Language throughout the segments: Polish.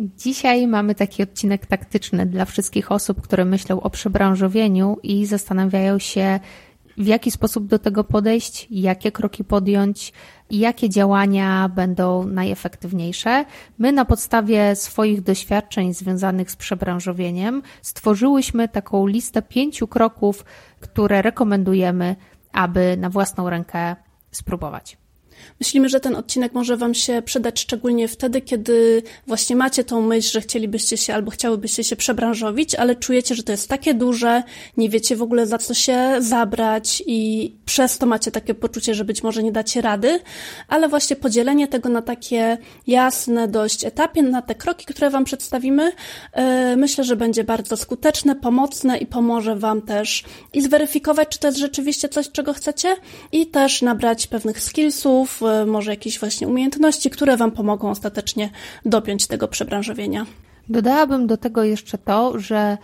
Dzisiaj mamy taki odcinek taktyczny dla wszystkich osób, które myślą o przebranżowieniu i zastanawiają się, w jaki sposób do tego podejść, jakie kroki podjąć, jakie działania będą najefektywniejsze. My na podstawie swoich doświadczeń związanych z przebranżowieniem stworzyłyśmy taką listę pięciu kroków, które rekomendujemy, aby na własną rękę spróbować. Myślimy, że ten odcinek może Wam się przydać szczególnie wtedy, kiedy właśnie macie tą myśl, że chcielibyście się albo chciałybyście się przebranżowić, ale czujecie, że to jest takie duże, nie wiecie w ogóle za co się zabrać i przez to macie takie poczucie, że być może nie dacie rady, ale właśnie podzielenie tego na takie jasne dość etapie, na te kroki, które Wam przedstawimy, yy, myślę, że będzie bardzo skuteczne, pomocne i pomoże Wam też i zweryfikować, czy to jest rzeczywiście coś, czego chcecie i też nabrać pewnych skillsów, E, może jakieś właśnie umiejętności, które Wam pomogą ostatecznie dopiąć tego przebranżowienia. Dodałabym do tego jeszcze to, że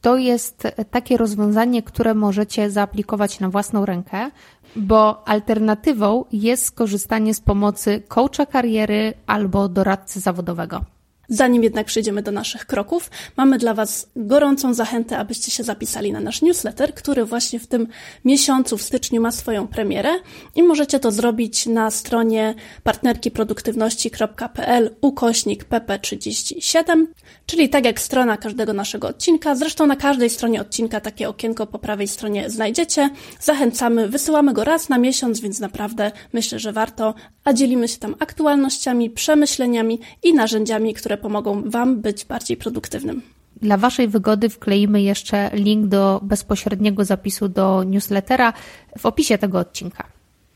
to jest takie rozwiązanie, które możecie zaaplikować na własną rękę, bo alternatywą jest skorzystanie z pomocy coacha kariery albo doradcy zawodowego. Zanim jednak przejdziemy do naszych kroków, mamy dla Was gorącą zachętę, abyście się zapisali na nasz newsletter, który właśnie w tym miesiącu, w styczniu ma swoją premierę i możecie to zrobić na stronie partnerkiproduktywności.pl ukośnik pp37, czyli tak jak strona każdego naszego odcinka. Zresztą na każdej stronie odcinka takie okienko po prawej stronie znajdziecie. Zachęcamy, wysyłamy go raz na miesiąc, więc naprawdę myślę, że warto, a dzielimy się tam aktualnościami, przemyśleniami i narzędziami, które pomogą Wam być bardziej produktywnym. Dla Waszej wygody wkleimy jeszcze link do bezpośredniego zapisu do newslettera w opisie tego odcinka.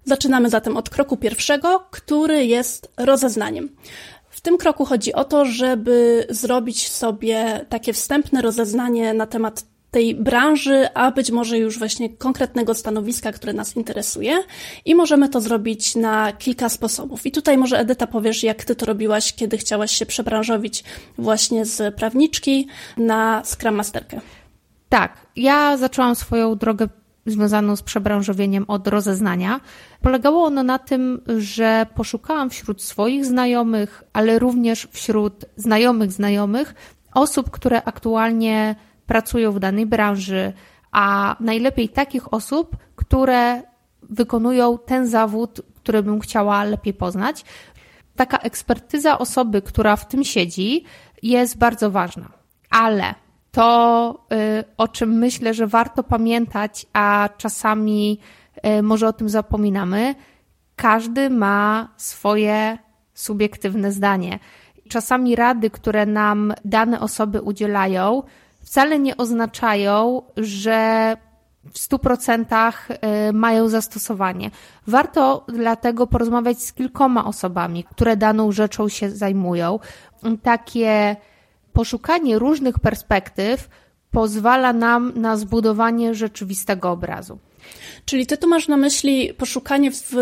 Zaczynamy zatem od kroku pierwszego, który jest rozeznaniem. W tym kroku chodzi o to, żeby zrobić sobie takie wstępne rozeznanie na temat tej branży, a być może już właśnie konkretnego stanowiska, które nas interesuje. I możemy to zrobić na kilka sposobów. I tutaj może Edyta powiesz, jak ty to robiłaś, kiedy chciałaś się przebranżowić właśnie z prawniczki na Scrum Masterkę. Tak, ja zaczęłam swoją drogę związaną z przebranżowieniem od rozeznania. Polegało ono na tym, że poszukałam wśród swoich znajomych, ale również wśród znajomych znajomych osób, które aktualnie pracują w danej branży, a najlepiej takich osób, które wykonują ten zawód, który bym chciała lepiej poznać. Taka ekspertyza osoby, która w tym siedzi, jest bardzo ważna. Ale to, y, o czym myślę, że warto pamiętać, a czasami y, może o tym zapominamy, każdy ma swoje subiektywne zdanie. Czasami rady, które nam dane osoby udzielają, wcale nie oznaczają, że w 100% y, mają zastosowanie. Warto dlatego porozmawiać z kilkoma osobami, które daną rzeczą się zajmują. Takie poszukanie różnych perspektyw pozwala nam na zbudowanie rzeczywistego obrazu. Czyli ty tu masz na myśli poszukanie w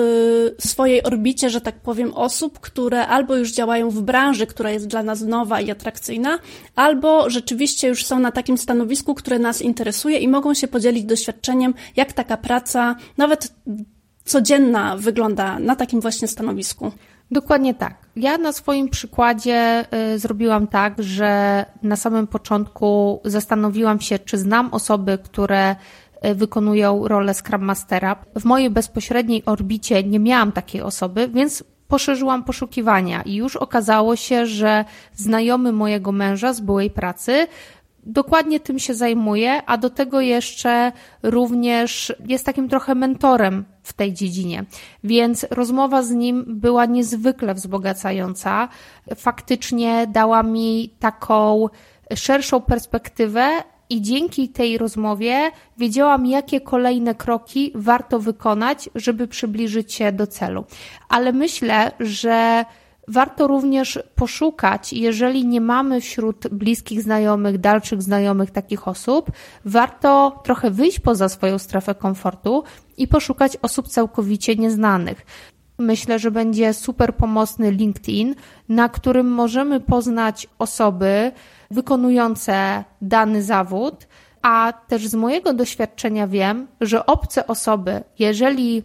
swojej orbicie, że tak powiem, osób, które albo już działają w branży, która jest dla nas nowa i atrakcyjna, albo rzeczywiście już są na takim stanowisku, które nas interesuje i mogą się podzielić doświadczeniem, jak taka praca, nawet codzienna, wygląda na takim właśnie stanowisku. Dokładnie tak. Ja na swoim przykładzie y, zrobiłam tak, że na samym początku zastanowiłam się, czy znam osoby, które wykonują rolę Scrum Mastera. W mojej bezpośredniej orbicie nie miałam takiej osoby, więc poszerzyłam poszukiwania i już okazało się, że znajomy mojego męża z byłej pracy dokładnie tym się zajmuje, a do tego jeszcze również jest takim trochę mentorem w tej dziedzinie. Więc rozmowa z nim była niezwykle wzbogacająca. Faktycznie dała mi taką szerszą perspektywę i dzięki tej rozmowie wiedziałam, jakie kolejne kroki warto wykonać, żeby przybliżyć się do celu. Ale myślę, że Warto również poszukać, jeżeli nie mamy wśród bliskich znajomych, dalszych znajomych takich osób, warto trochę wyjść poza swoją strefę komfortu i poszukać osób całkowicie nieznanych. Myślę, że będzie super pomocny LinkedIn, na którym możemy poznać osoby wykonujące dany zawód, a też z mojego doświadczenia wiem, że obce osoby, jeżeli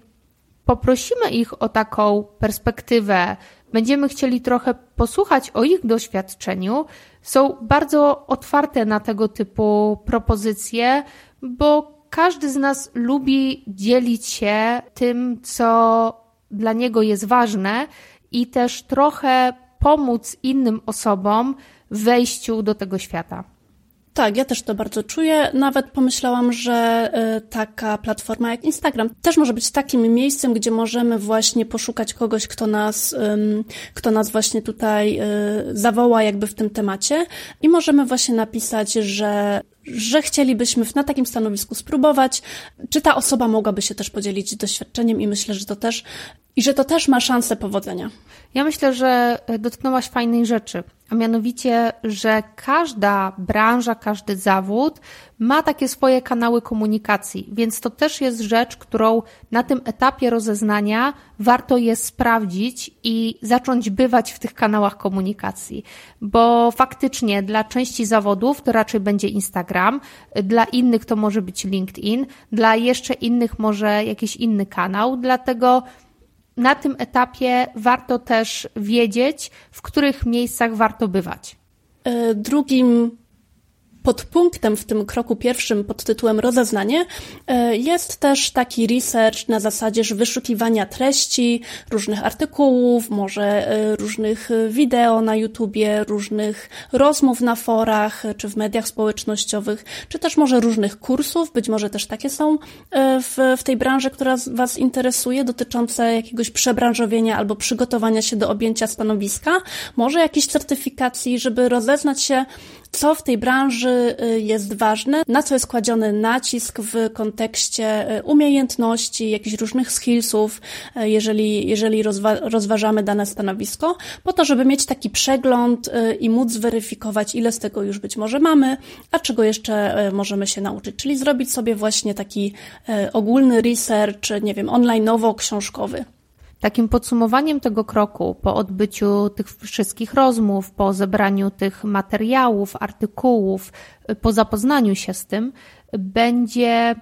poprosimy ich o taką perspektywę, będziemy chcieli trochę posłuchać o ich doświadczeniu, są bardzo otwarte na tego typu propozycje, bo każdy z nas lubi dzielić się tym, co dla niego jest ważne i też trochę pomóc innym osobom wejściu do tego świata. Tak, ja też to bardzo czuję. Nawet pomyślałam, że y, taka platforma jak Instagram też może być takim miejscem, gdzie możemy właśnie poszukać kogoś, kto nas, kto nas właśnie tutaj y, zawoła jakby w tym temacie i możemy właśnie napisać, że że chcielibyśmy na takim stanowisku spróbować, czy ta osoba mogłaby się też podzielić doświadczeniem i myślę, że to też i że to też ma szansę powodzenia. Ja myślę, że dotknęłaś fajnej rzeczy, a mianowicie, że każda branża, każdy zawód ma takie swoje kanały komunikacji, więc to też jest rzecz, którą na tym etapie rozeznania warto jest sprawdzić i zacząć bywać w tych kanałach komunikacji, bo faktycznie dla części zawodów to raczej będzie Instagram, dla innych to może być LinkedIn, dla jeszcze innych może jakiś inny kanał, dlatego na tym etapie warto też wiedzieć, w których miejscach warto bywać. E, drugim podpunktem w tym kroku pierwszym pod tytułem rozeznanie e, jest też taki research na zasadzie wyszukiwania treści, różnych artykułów, może e, różnych wideo na YouTubie, różnych rozmów na forach czy w mediach społecznościowych, czy też może różnych kursów, być może też takie są e, w, w tej branży, która Was interesuje, dotyczące jakiegoś przebranżowienia albo przygotowania się do objęcia stanowiska, może jakiejś certyfikacji, żeby rozeznać się, co w tej branży y, jest ważne, na co jest kładziony nacisk w kontekście y, umiejętności, jakichś różnych skillsów, y, jeżeli, jeżeli rozwa rozważamy dane stanowisko, po to, żeby mieć taki przegląd i móc zweryfikować, ile z tego już być może mamy, a czego jeszcze możemy się nauczyć. Czyli zrobić sobie właśnie taki ogólny research, nie wiem, onlineowo-książkowy. Takim podsumowaniem tego kroku, po odbyciu tych wszystkich rozmów, po zebraniu tych materiałów, artykułów, po zapoznaniu się z tym, będzie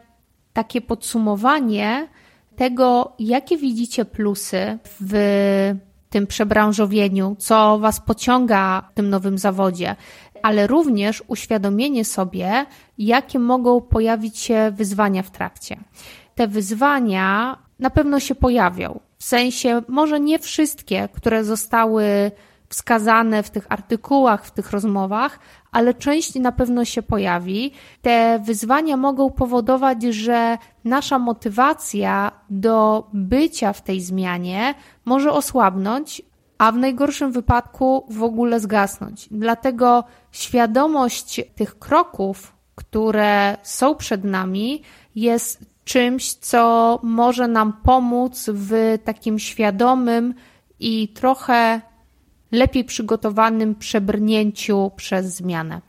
takie podsumowanie tego, jakie widzicie plusy w tym przebranżowieniu, co Was pociąga w tym nowym zawodzie, ale również uświadomienie sobie, jakie mogą pojawić się wyzwania w trakcie. Te wyzwania na pewno się pojawią. W sensie, może nie wszystkie, które zostały wskazane w tych artykułach, w tych rozmowach, ale część na pewno się pojawi. Te wyzwania mogą powodować, że nasza motywacja do bycia w tej zmianie może osłabnąć, a w najgorszym wypadku w ogóle zgasnąć. Dlatego świadomość tych kroków, które są przed nami, jest czymś, co może nam pomóc w takim świadomym i trochę lepiej przygotowanym przebrnięciu przez zmianę.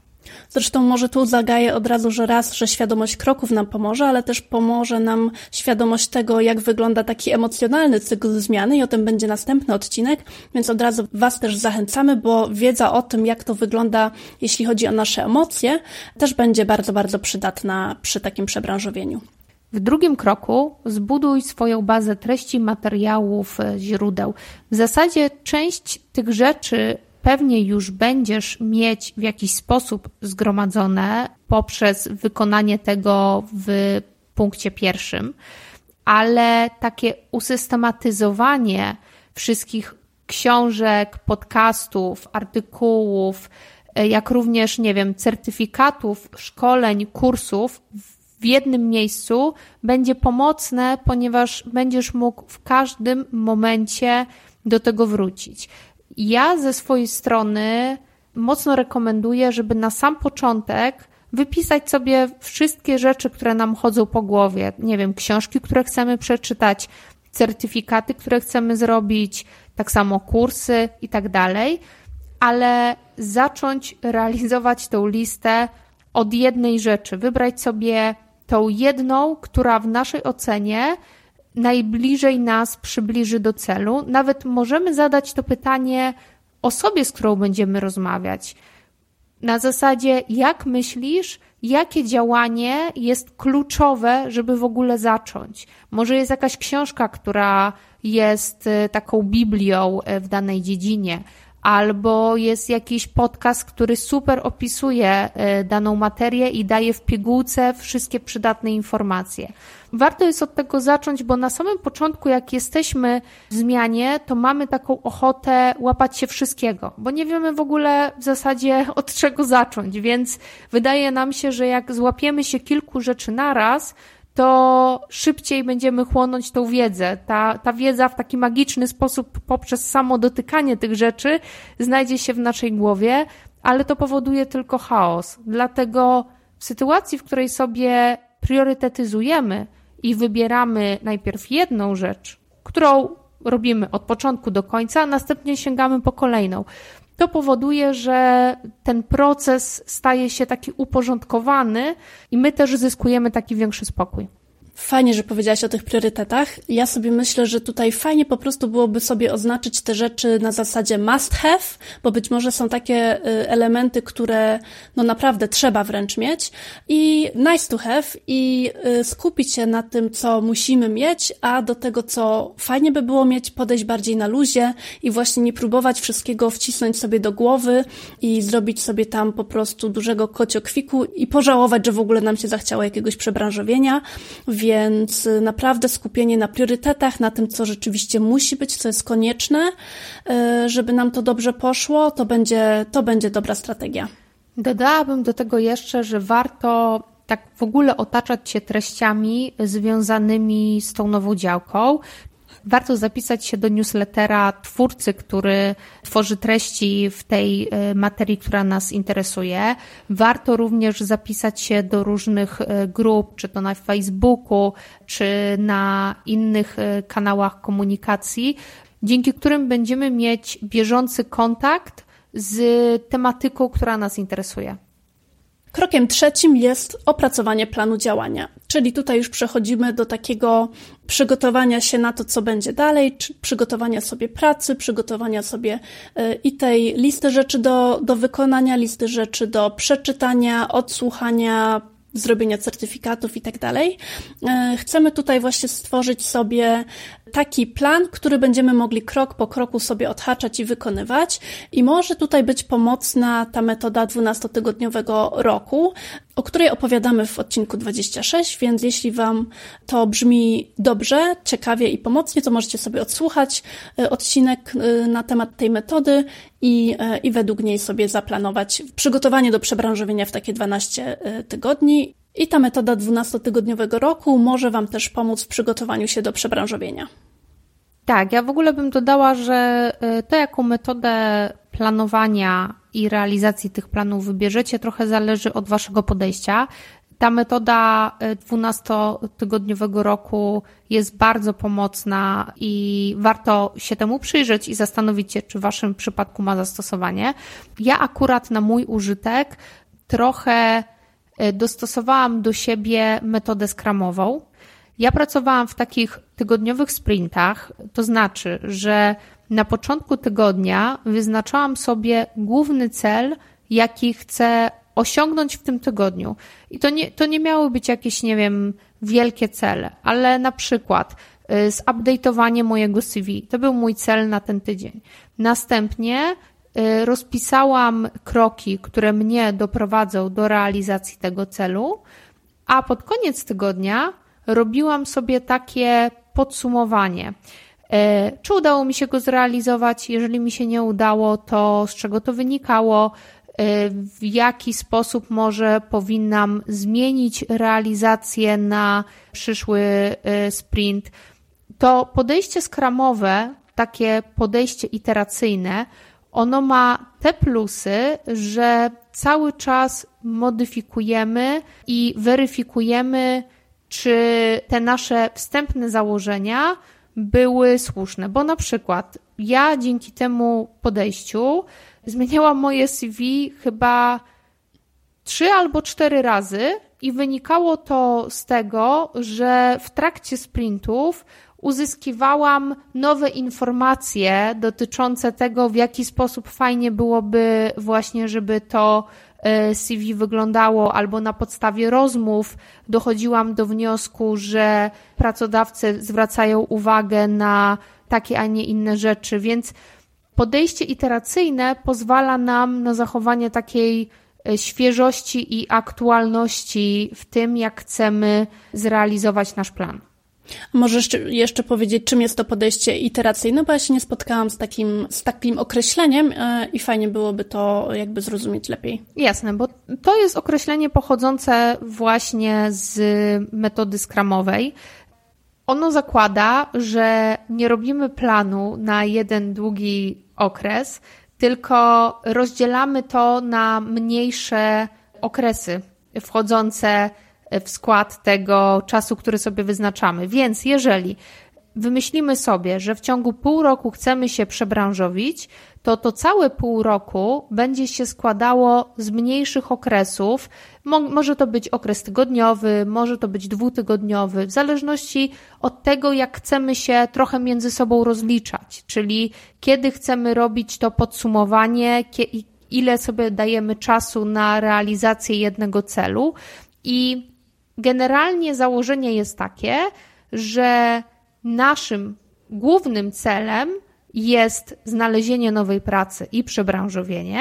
Zresztą może tu zagaję od razu, że raz, że świadomość kroków nam pomoże, ale też pomoże nam świadomość tego, jak wygląda taki emocjonalny cykl zmiany i o tym będzie następny odcinek, więc od razu Was też zachęcamy, bo wiedza o tym, jak to wygląda, jeśli chodzi o nasze emocje, też będzie bardzo, bardzo przydatna przy takim przebranżowieniu. W drugim kroku zbuduj swoją bazę treści, materiałów, e, źródeł. W zasadzie część tych rzeczy pewnie już będziesz mieć w jakiś sposób zgromadzone poprzez wykonanie tego w punkcie pierwszym, ale takie usystematyzowanie wszystkich książek, podcastów, artykułów, e, jak również, nie wiem, certyfikatów, szkoleń, kursów w jednym miejscu będzie pomocne, ponieważ będziesz mógł w każdym momencie do tego wrócić. Ja ze swojej strony mocno rekomenduję, żeby na sam początek wypisać sobie wszystkie rzeczy, które nam chodzą po głowie. Nie wiem, książki, które chcemy przeczytać, certyfikaty, które chcemy zrobić, tak samo kursy i tak dalej, ale zacząć realizować tą listę od jednej rzeczy, wybrać sobie tą jedną, która w naszej ocenie najbliżej nas przybliży do celu. Nawet możemy zadać to pytanie osobie, z którą będziemy rozmawiać. Na zasadzie, jak myślisz, jakie działanie jest kluczowe, żeby w ogóle zacząć? Może jest jakaś książka, która jest e, taką Biblią e, w danej dziedzinie, albo jest jakiś podcast, który super opisuje e, daną materię i daje w pigułce wszystkie przydatne informacje. Warto jest od tego zacząć, bo na samym początku, jak jesteśmy w zmianie, to mamy taką ochotę łapać się wszystkiego, bo nie wiemy w ogóle w zasadzie od czego zacząć, więc wydaje nam się, że jak złapiemy się kilku rzeczy naraz, to szybciej będziemy chłonąć tą wiedzę. Ta, ta wiedza w taki magiczny sposób poprzez samo dotykanie tych rzeczy znajdzie się w naszej głowie, ale to powoduje tylko chaos. Dlatego w sytuacji, w której sobie priorytetyzujemy i wybieramy najpierw jedną rzecz, którą robimy od początku do końca, a następnie sięgamy po kolejną, to powoduje, że ten proces staje się taki uporządkowany i my też zyskujemy taki większy spokój. Fajnie, że powiedziałaś o tych priorytetach. Ja sobie myślę, że tutaj fajnie po prostu byłoby sobie oznaczyć te rzeczy na zasadzie must have, bo być może są takie y, elementy, które no naprawdę trzeba wręcz mieć i nice to have i y, skupić się na tym, co musimy mieć, a do tego, co fajnie by było mieć, podejść bardziej na luzie i właśnie nie próbować wszystkiego wcisnąć sobie do głowy i zrobić sobie tam po prostu dużego kociokwiku i pożałować, że w ogóle nam się zachciało jakiegoś przebranżowienia naprawdę skupienie na priorytetach, na tym, co rzeczywiście musi być, co jest konieczne, e, żeby nam to dobrze poszło, to będzie, to będzie dobra strategia. Dodałabym do tego jeszcze, że warto tak w ogóle otaczać się treściami związanymi z tą nową działką, warto zapisać się do newslettera twórcy, który tworzy treści w tej e, materii, która nas interesuje. Warto również zapisać się do różnych e, grup, czy to na Facebooku, czy na innych e, kanałach komunikacji, dzięki którym będziemy mieć bieżący kontakt z tematyką, która nas interesuje. Krokiem trzecim jest opracowanie planu działania, czyli tutaj już przechodzimy do takiego przygotowania się na to, co będzie dalej, przygotowania sobie pracy, przygotowania sobie e, i tej listy rzeczy do, do wykonania, listy rzeczy do przeczytania, odsłuchania, zrobienia certyfikatów i tak dalej. E, chcemy tutaj właśnie stworzyć sobie taki plan, który będziemy mogli krok po kroku sobie odhaczać i wykonywać. I może tutaj być pomocna ta metoda 12-tygodniowego roku, o której opowiadamy w odcinku 26, więc jeśli Wam to brzmi dobrze, ciekawie i pomocnie, to możecie sobie odsłuchać e, odcinek e, na temat tej metody i, i według niej sobie zaplanować przygotowanie do przebranżowienia w takie 12 tygodni. I ta metoda 12-tygodniowego roku może Wam też pomóc w przygotowaniu się do przebranżowienia. Tak, ja w ogóle bym dodała, że y, to, jaką metodę planowania i realizacji tych planów wybierzecie, trochę zależy od Waszego podejścia. Ta metoda 12-tygodniowego y, roku jest bardzo pomocna i warto się temu przyjrzeć i zastanowić się, czy w Waszym przypadku ma zastosowanie. Ja akurat na mój użytek trochę dostosowałam do siebie metodę skramową. Ja pracowałam w takich tygodniowych sprintach, to znaczy, że na początku tygodnia wyznaczałam sobie główny cel, jaki chcę osiągnąć w tym tygodniu. I to nie, to nie miały być jakieś, nie wiem, wielkie cele, ale na przykład y, zupdate'owanie mojego CV. To był mój cel na ten tydzień. Następnie rozpisałam kroki, które mnie doprowadzą do realizacji tego celu, a pod koniec tygodnia robiłam sobie takie podsumowanie. E, czy udało mi się go zrealizować? Jeżeli mi się nie udało, to z czego to wynikało? E, w jaki sposób może powinnam zmienić realizację na przyszły sprint? To podejście skramowe, takie podejście iteracyjne, ono ma te plusy, że cały czas modyfikujemy i weryfikujemy czy te nasze wstępne założenia były słuszne, bo na przykład ja dzięki temu podejściu zmieniałam moje CV chyba trzy albo cztery razy i wynikało to z tego, że w trakcie sprintów uzyskiwałam nowe informacje dotyczące tego, w jaki sposób fajnie byłoby właśnie, żeby to e, CV wyglądało, albo na podstawie rozmów dochodziłam do wniosku, że pracodawcy zwracają uwagę na takie, a nie inne rzeczy, więc podejście iteracyjne pozwala nam na zachowanie takiej e, świeżości i aktualności w tym, jak chcemy zrealizować nasz plan. Możesz jeszcze powiedzieć, czym jest to podejście iteracyjne, bo ja się nie spotkałam z takim, z takim określeniem e, i fajnie byłoby to jakby zrozumieć lepiej. Jasne, bo to jest określenie pochodzące właśnie z metody skramowej. Ono zakłada, że nie robimy planu na jeden długi okres, tylko rozdzielamy to na mniejsze okresy wchodzące w skład tego czasu, który sobie wyznaczamy. Więc jeżeli wymyślimy sobie, że w ciągu pół roku chcemy się przebranżowić, to to całe pół roku będzie się składało z mniejszych okresów. Mo może to być okres tygodniowy, może to być dwutygodniowy, w zależności od tego, jak chcemy się trochę między sobą rozliczać, czyli kiedy chcemy robić to podsumowanie, ile sobie dajemy czasu na realizację jednego celu. I generalnie założenie jest takie, że naszym głównym celem jest znalezienie nowej pracy i przebranżowienie,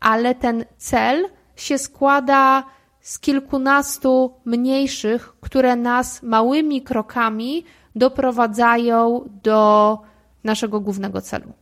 ale ten cel się składa z kilkunastu mniejszych, które nas małymi krokami doprowadzają do naszego głównego celu.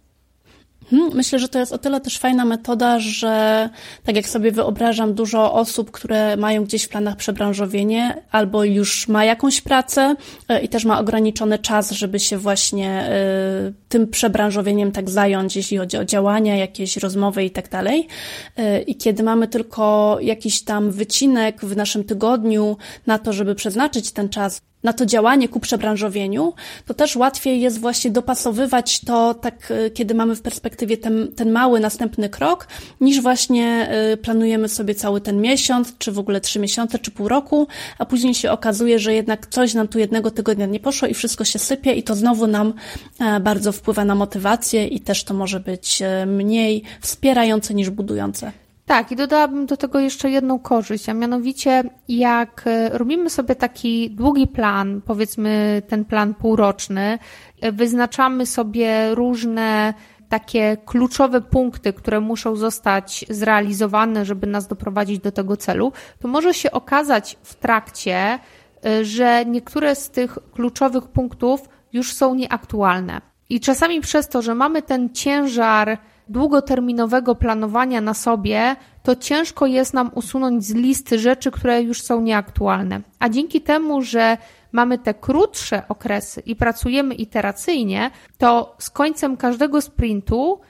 Hmm, myślę, że to jest o tyle też fajna metoda, że tak jak sobie wyobrażam, dużo osób, które mają gdzieś w planach przebranżowienie albo już ma jakąś pracę e, i też ma ograniczony czas, żeby się właśnie e, tym przebranżowieniem tak zająć, jeśli chodzi o działania, jakieś rozmowy i tak dalej. E, I kiedy mamy tylko jakiś tam wycinek w naszym tygodniu na to, żeby przeznaczyć ten czas na to działanie ku przebranżowieniu, to też łatwiej jest właśnie dopasowywać to tak, e, kiedy mamy w perspektywie ten, ten mały następny krok, niż właśnie e, planujemy sobie cały ten miesiąc, czy w ogóle trzy miesiące, czy pół roku, a później się okazuje, że jednak coś nam tu jednego tygodnia nie poszło i wszystko się sypie i to znowu nam e, bardzo wpływa na motywację i też to może być mniej wspierające niż budujące. Tak, i dodałabym do tego jeszcze jedną korzyść, a mianowicie jak e, robimy sobie taki długi plan, powiedzmy ten plan półroczny, e, wyznaczamy sobie różne takie kluczowe punkty, które muszą zostać zrealizowane, żeby nas doprowadzić do tego celu, to może się okazać w trakcie, e, że niektóre z tych kluczowych punktów już są nieaktualne. I czasami przez to, że mamy ten ciężar długoterminowego planowania na sobie, to ciężko jest nam usunąć z listy rzeczy, które już są nieaktualne. A dzięki temu, że mamy te krótsze okresy i pracujemy iteracyjnie, to z końcem każdego sprintu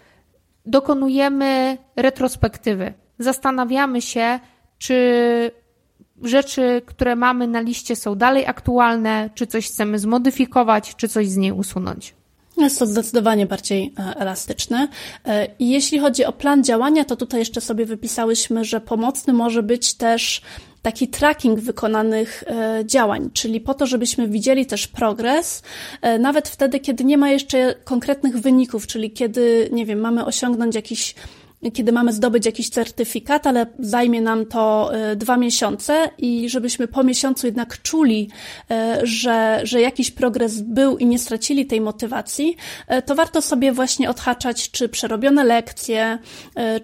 dokonujemy retrospektywy. Zastanawiamy się, czy rzeczy, które mamy na liście są dalej aktualne, czy coś chcemy zmodyfikować, czy coś z niej usunąć. Jest to zdecydowanie bardziej e, elastyczne. E, jeśli chodzi o plan działania, to tutaj jeszcze sobie wypisałyśmy, że pomocny może być też taki tracking wykonanych e, działań, czyli po to, żebyśmy widzieli też progres, nawet wtedy, kiedy nie ma jeszcze konkretnych wyników, czyli kiedy, nie wiem, mamy osiągnąć jakiś kiedy mamy zdobyć jakiś certyfikat, ale zajmie nam to e, dwa miesiące i żebyśmy po miesiącu jednak czuli, e, że, że jakiś progres był i nie stracili tej motywacji, e, to warto sobie właśnie odhaczać, czy przerobione lekcje,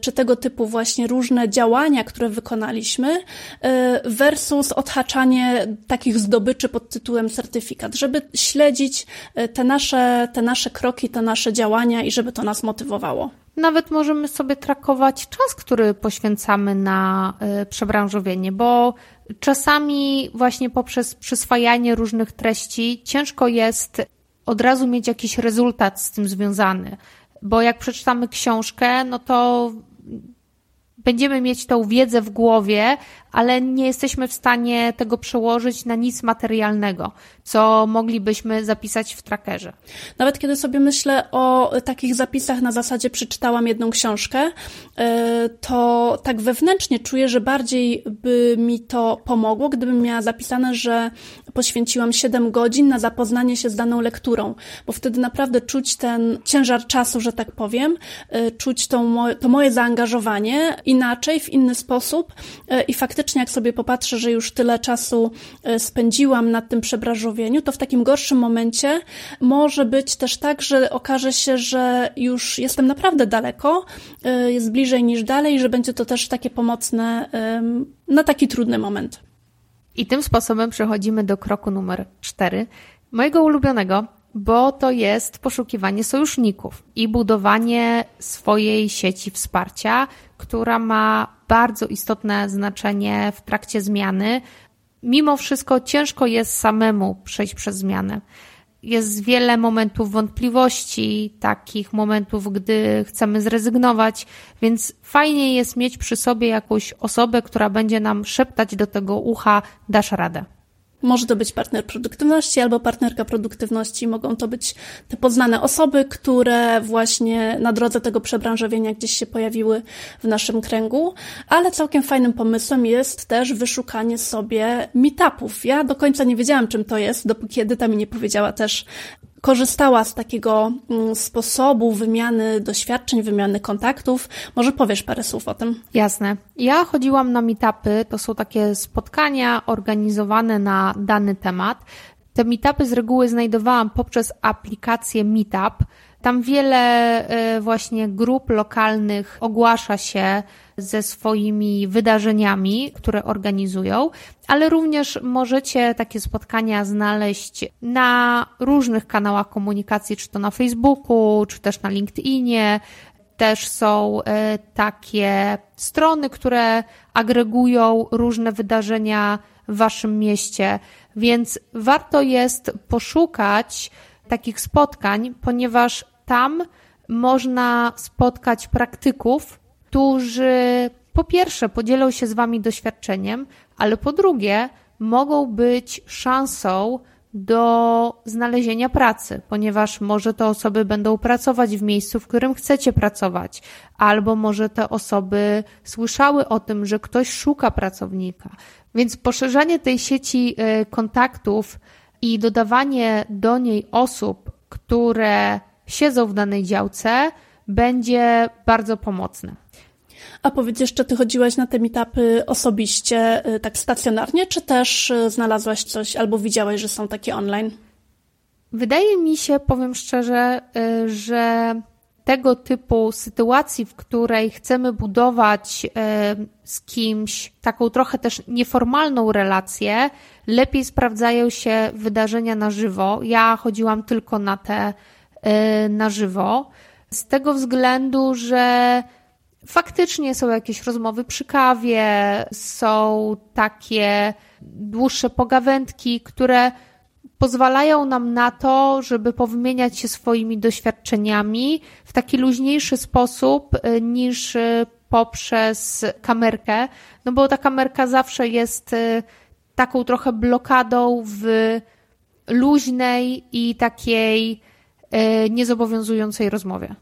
czy tego typu właśnie różne działania, które wykonaliśmy, versus odhaczanie takich zdobyczy pod tytułem certyfikat, żeby śledzić te nasze, te nasze kroki, te nasze działania i żeby to nas motywowało. Nawet możemy sobie trakować czas, który poświęcamy na y, przebranżowienie, bo czasami właśnie poprzez przyswajanie różnych treści ciężko jest od razu mieć jakiś rezultat z tym związany. Bo jak przeczytamy książkę, no to będziemy mieć tą wiedzę w głowie, ale nie jesteśmy w stanie tego przełożyć na nic materialnego, co moglibyśmy zapisać w trackerze. Nawet kiedy sobie myślę o takich zapisach na zasadzie przeczytałam jedną książkę, e, to tak wewnętrznie czuję, że bardziej by mi to pomogło, gdybym miała zapisane, że poświęciłam 7 godzin na zapoznanie się z daną lekturą, bo wtedy naprawdę czuć ten ciężar czasu, że tak powiem, e, czuć to, to moje zaangażowanie inaczej, w inny sposób e, i faktycznie faktycznie jak sobie popatrzę, że już tyle czasu e, spędziłam nad tym przebranżowieniu, to w takim gorszym momencie może być też tak, że okaże się, że już jestem naprawdę daleko, e, jest bliżej niż dalej, że będzie to też takie pomocne na taki trudny moment. I tym sposobem przechodzimy do kroku numer cztery, mojego ulubionego, bo to jest poszukiwanie sojuszników i budowanie swojej sieci wsparcia, która ma bardzo istotne znaczenie w trakcie zmiany. Mimo wszystko ciężko jest samemu przejść przez zmianę. Jest wiele momentów wątpliwości, takich momentów, gdy chcemy zrezygnować, więc fajnie jest mieć przy sobie jakąś osobę, która będzie nam szeptać do tego ucha, dasz radę. Może to być partner produktywności albo partnerka produktywności. Mogą to być te poznane osoby, które właśnie na drodze tego przebranżowienia gdzieś się pojawiły w naszym kręgu. Ale całkiem fajnym pomysłem jest też wyszukanie sobie meetupów. Ja do końca nie wiedziałam, czym to jest, dopóki Edyta mi nie powiedziała też, korzystała z takiego mm, sposobu wymiany doświadczeń, wymiany kontaktów. Może powiesz parę słów o tym? Jasne. Ja chodziłam na meetupy, to są takie spotkania organizowane na dany temat. Te meetupy z reguły znajdowałam poprzez aplikację Meetup. Tam wiele y, właśnie grup lokalnych ogłasza się ze swoimi wydarzeniami, które organizują, ale również możecie takie spotkania znaleźć na różnych kanałach komunikacji, czy to na Facebooku, czy też na LinkedInie. Też są y, takie strony, które agregują różne wydarzenia w waszym mieście, więc warto jest poszukać takich spotkań, ponieważ tam można spotkać praktyków, którzy po pierwsze podzielą się z Wami doświadczeniem, ale po drugie mogą być szansą do znalezienia pracy, ponieważ może te osoby będą pracować w miejscu, w którym chcecie pracować, albo może te osoby słyszały o tym, że ktoś szuka pracownika. Więc poszerzanie tej sieci y, kontaktów i dodawanie do niej osób, które siedzą w danej działce, będzie bardzo pomocne. A powiedz jeszcze, ty chodziłaś na te meetupy osobiście, y, tak stacjonarnie, czy też y, znalazłaś coś albo widziałaś, że są takie online? Wydaje mi się, powiem szczerze, y, że tego typu sytuacji, w której chcemy budować z kimś taką trochę też nieformalną relację, lepiej sprawdzają się wydarzenia na żywo. Ja chodziłam tylko na te na żywo, z tego względu, że faktycznie są jakieś rozmowy przy kawie, są takie dłuższe pogawędki, które pozwalają nam na to, żeby powymieniać się swoimi doświadczeniami w taki luźniejszy sposób y, niż y, poprzez kamerkę, no bo ta kamerka zawsze jest y, taką trochę blokadą w luźnej i takiej niezobowiązującej rozmowie.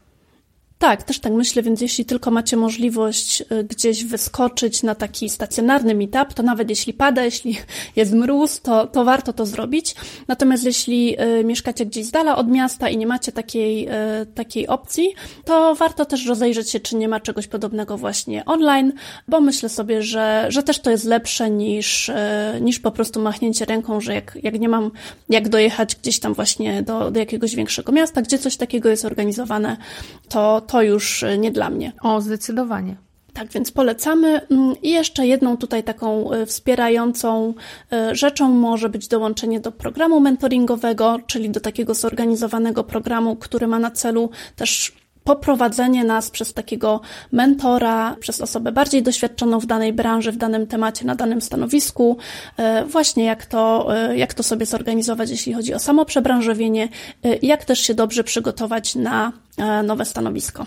Tak, też tak myślę, więc jeśli tylko macie możliwość y, gdzieś wyskoczyć na taki stacjonarny meetup, to nawet jeśli pada, jeśli jest mróz, to, to warto to zrobić. Natomiast jeśli y, mieszkacie gdzieś z dala od miasta i nie macie takiej, y, takiej opcji, to warto też rozejrzeć się, czy nie ma czegoś podobnego właśnie online, bo myślę sobie, że, że też to jest lepsze niż, niż po prostu machnięcie ręką, że jak, jak nie mam jak dojechać gdzieś tam właśnie do, do jakiegoś większego miasta, gdzie coś takiego jest organizowane, to, to już nie dla mnie. O, zdecydowanie. Tak więc polecamy. Mm, I jeszcze jedną tutaj taką e, wspierającą e, rzeczą może być dołączenie do programu mentoringowego, czyli do takiego zorganizowanego programu, który ma na celu też poprowadzenie nas przez takiego mentora, przez osobę bardziej doświadczoną w danej branży, w danym temacie, na danym stanowisku, e, właśnie jak to, jak to sobie zorganizować, jeśli chodzi o samo przebranżowienie, jak też się dobrze przygotować na E, nowe stanowisko.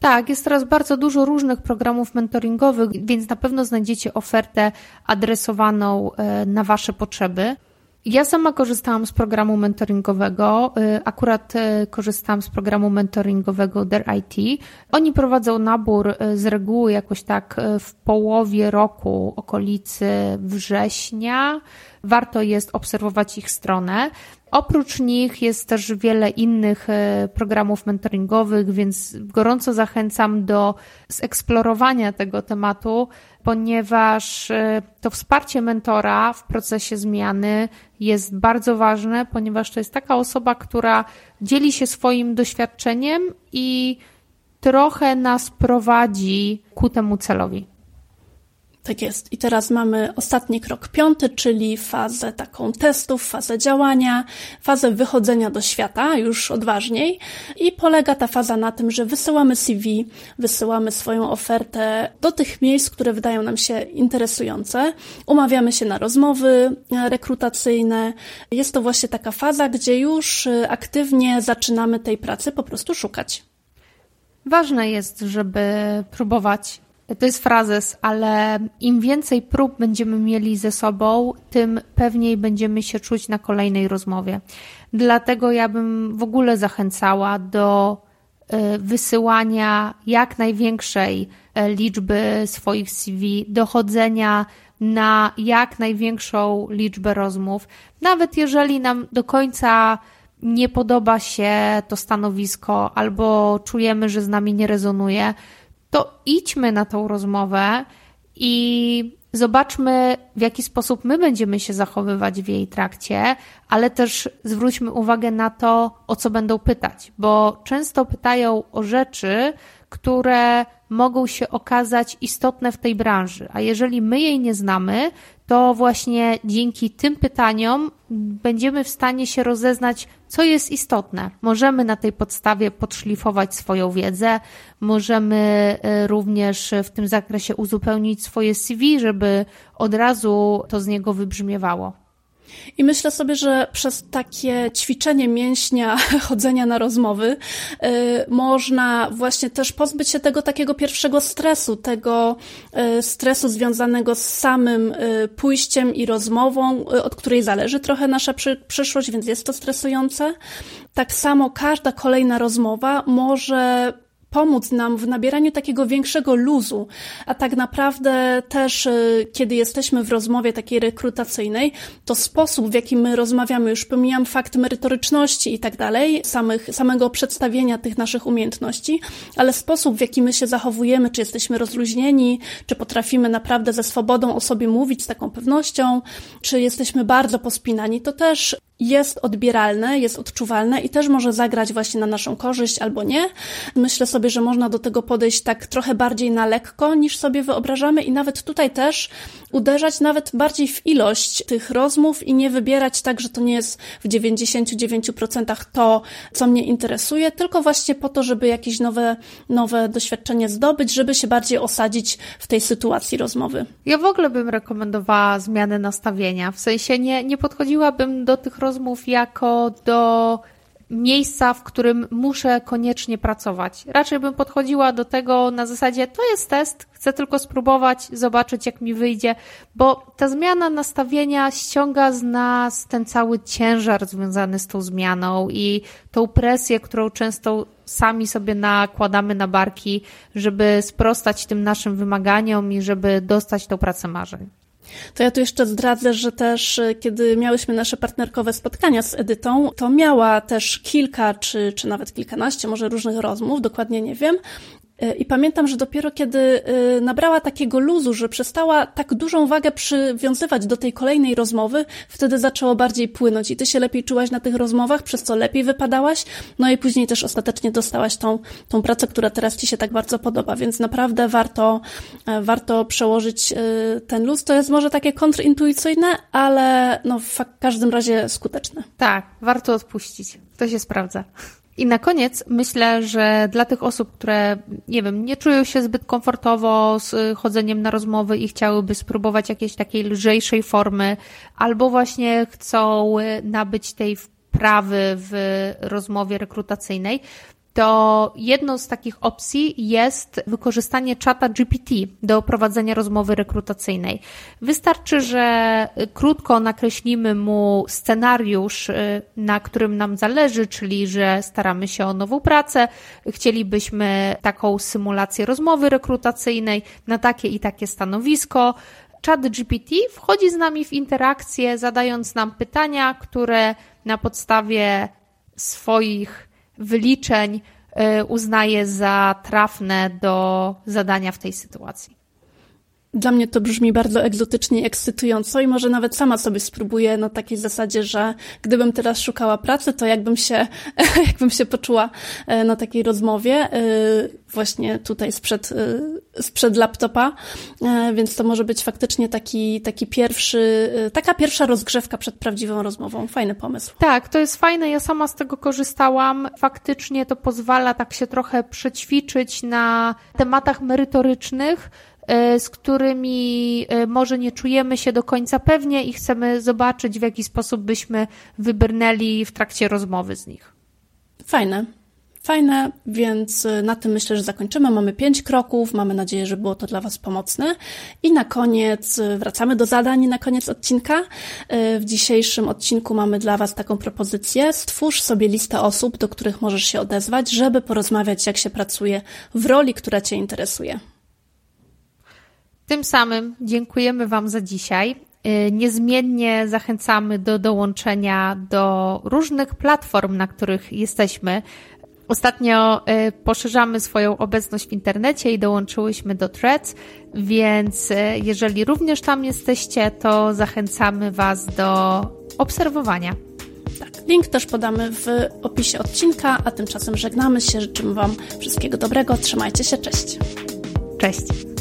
Tak, jest teraz bardzo dużo różnych programów mentoringowych, więc na pewno znajdziecie ofertę adresowaną e, na Wasze potrzeby. Ja sama korzystałam z programu mentoringowego. Y, akurat y, korzystałam z programu mentoringowego Der IT. Oni prowadzą nabór y, z reguły jakoś tak w połowie roku, okolicy września. Warto jest obserwować ich stronę. Oprócz nich jest też wiele innych programów mentoringowych, więc gorąco zachęcam do zeksplorowania tego tematu ponieważ e, to wsparcie mentora w procesie zmiany jest bardzo ważne, ponieważ to jest taka osoba, która dzieli się swoim doświadczeniem i trochę nas prowadzi ku temu celowi. Tak jest. I teraz mamy ostatni krok piąty, czyli fazę taką testów, fazę działania, fazę wychodzenia do świata, już odważniej. I polega ta faza na tym, że wysyłamy CV, wysyłamy swoją ofertę do tych miejsc, które wydają nam się interesujące. Umawiamy się na rozmowy rekrutacyjne. Jest to właśnie taka faza, gdzie już aktywnie zaczynamy tej pracy po prostu szukać. Ważne jest, żeby próbować to jest frazes, ale im więcej prób będziemy mieli ze sobą, tym pewniej będziemy się czuć na kolejnej rozmowie. Dlatego ja bym w ogóle zachęcała do e, wysyłania jak największej e, liczby swoich CV, dochodzenia na jak największą liczbę rozmów. Nawet jeżeli nam do końca nie podoba się to stanowisko albo czujemy, że z nami nie rezonuje, to idźmy na tą rozmowę i zobaczmy, w jaki sposób my będziemy się zachowywać w jej trakcie, ale też zwróćmy uwagę na to, o co będą pytać, bo często pytają o rzeczy, które mogą się okazać istotne w tej branży, a jeżeli my jej nie znamy, to właśnie dzięki tym pytaniom będziemy w stanie się rozeznać, co jest istotne. Możemy na tej podstawie podszlifować swoją wiedzę, możemy e, również w tym zakresie uzupełnić swoje CV, żeby od razu to z niego wybrzmiewało. I myślę sobie, że przez takie ćwiczenie mięśnia, chodzenia na rozmowy, yy, można właśnie też pozbyć się tego takiego pierwszego stresu, tego yy, stresu związanego z samym yy, pójściem i rozmową, y, od której zależy trochę nasza przy, przyszłość, więc jest to stresujące. Tak samo każda kolejna rozmowa może pomóc nam w nabieraniu takiego większego luzu, a tak naprawdę też, y, kiedy jesteśmy w rozmowie takiej rekrutacyjnej, to sposób, w jaki my rozmawiamy, już pomijam fakt merytoryczności i tak dalej, samych, samego przedstawienia tych naszych umiejętności, ale sposób, w jaki my się zachowujemy, czy jesteśmy rozluźnieni, czy potrafimy naprawdę ze swobodą o sobie mówić z taką pewnością, czy jesteśmy bardzo pospinani, to też jest odbieralne, jest odczuwalne i też może zagrać właśnie na naszą korzyść albo nie. Myślę sobie, że można do tego podejść tak trochę bardziej na lekko niż sobie wyobrażamy i nawet tutaj też uderzać nawet bardziej w ilość tych rozmów i nie wybierać tak, że to nie jest w 99% to, co mnie interesuje, tylko właśnie po to, żeby jakieś nowe, nowe doświadczenie zdobyć, żeby się bardziej osadzić w tej sytuacji rozmowy. Ja w ogóle bym rekomendowała zmianę nastawienia. W sensie nie, nie podchodziłabym do tych rozmów jako do miejsca, w którym muszę koniecznie pracować. Raczej bym podchodziła do tego na zasadzie, to jest test, chcę tylko spróbować, zobaczyć jak mi wyjdzie, bo ta zmiana nastawienia ściąga z nas ten cały ciężar związany z tą zmianą i tą presję, którą często sami sobie nakładamy na barki, żeby sprostać tym naszym wymaganiom i żeby dostać tą pracę marzeń. To ja tu jeszcze zdradzę, że też e, kiedy miałyśmy nasze partnerkowe spotkania z Edytą, to miała też kilka czy, czy nawet kilkanaście może różnych rozmów, dokładnie nie wiem, I pamiętam, że dopiero kiedy e, nabrała takiego luzu, że przestała tak dużą wagę przywiązywać do tej kolejnej rozmowy, wtedy zaczęło bardziej płynąć i ty się lepiej czułaś na tych rozmowach, przez co lepiej wypadałaś, no i później też ostatecznie dostałaś tą, tą pracę, która teraz ci się tak bardzo podoba, więc naprawdę warto, e, warto przełożyć ten luz. To jest może takie kontrintuicyjne, ale no w każdym razie skuteczne. Tak, warto odpuścić. To się sprawdza. I na koniec myślę, że dla tych osób, które, nie wiem, nie czują się zbyt komfortowo z chodzeniem na rozmowy i chciałyby spróbować jakiejś takiej lżejszej formy, albo właśnie chcą nabyć tej wprawy w rozmowie rekrutacyjnej, to jedną z takich opcji jest wykorzystanie czata GPT do prowadzenia rozmowy rekrutacyjnej. Wystarczy, że krótko nakreślimy mu scenariusz, y, na którym nam zależy, czyli że staramy się o nową pracę, chcielibyśmy taką symulację rozmowy rekrutacyjnej na takie i takie stanowisko. Chat GPT wchodzi z nami w interakcję, zadając nam pytania, które na podstawie swoich wyliczeń y, uznaje za trafne do zadania w tej sytuacji. Dla mnie to brzmi bardzo egzotycznie i ekscytująco i może nawet sama sobie spróbuję na takiej zasadzie, że gdybym teraz szukała pracy, to jakbym się, jakbym się poczuła e, na takiej rozmowie e, właśnie tutaj sprzed, e, sprzed laptopa, więc to może być faktycznie taki, taki pierwszy, taka pierwsza rozgrzewka przed prawdziwą rozmową. Fajny pomysł. Tak, to jest fajne. Ja sama z tego korzystałam. Faktycznie to pozwala tak się trochę przećwiczyć na tematach merytorycznych, z którymi e, może nie czujemy się do końca pewnie i chcemy zobaczyć, w jaki sposób byśmy wybrnęli w trakcie rozmowy z nich. Fajne. Fajne, więc e, na tym myślę, że zakończymy. Mamy pięć kroków, mamy nadzieję, że było to dla Was pomocne. I na koniec wracamy do zadań na koniec odcinka. W dzisiejszym odcinku mamy dla Was taką propozycję. Stwórz sobie listę osób, do których możesz się odezwać, żeby porozmawiać, jak się pracuje w roli, która Cię interesuje. Tym samym dziękujemy Wam za dzisiaj. Y, niezmiennie zachęcamy do dołączenia do różnych platform, na których jesteśmy. Ostatnio y, poszerzamy swoją obecność w internecie i dołączyłyśmy do Threads, więc y, jeżeli również tam jesteście, to zachęcamy Was do obserwowania. Tak, link też podamy w opisie odcinka, a tymczasem żegnamy się, życzymy Wam wszystkiego dobrego, trzymajcie się, cześć. Cześć.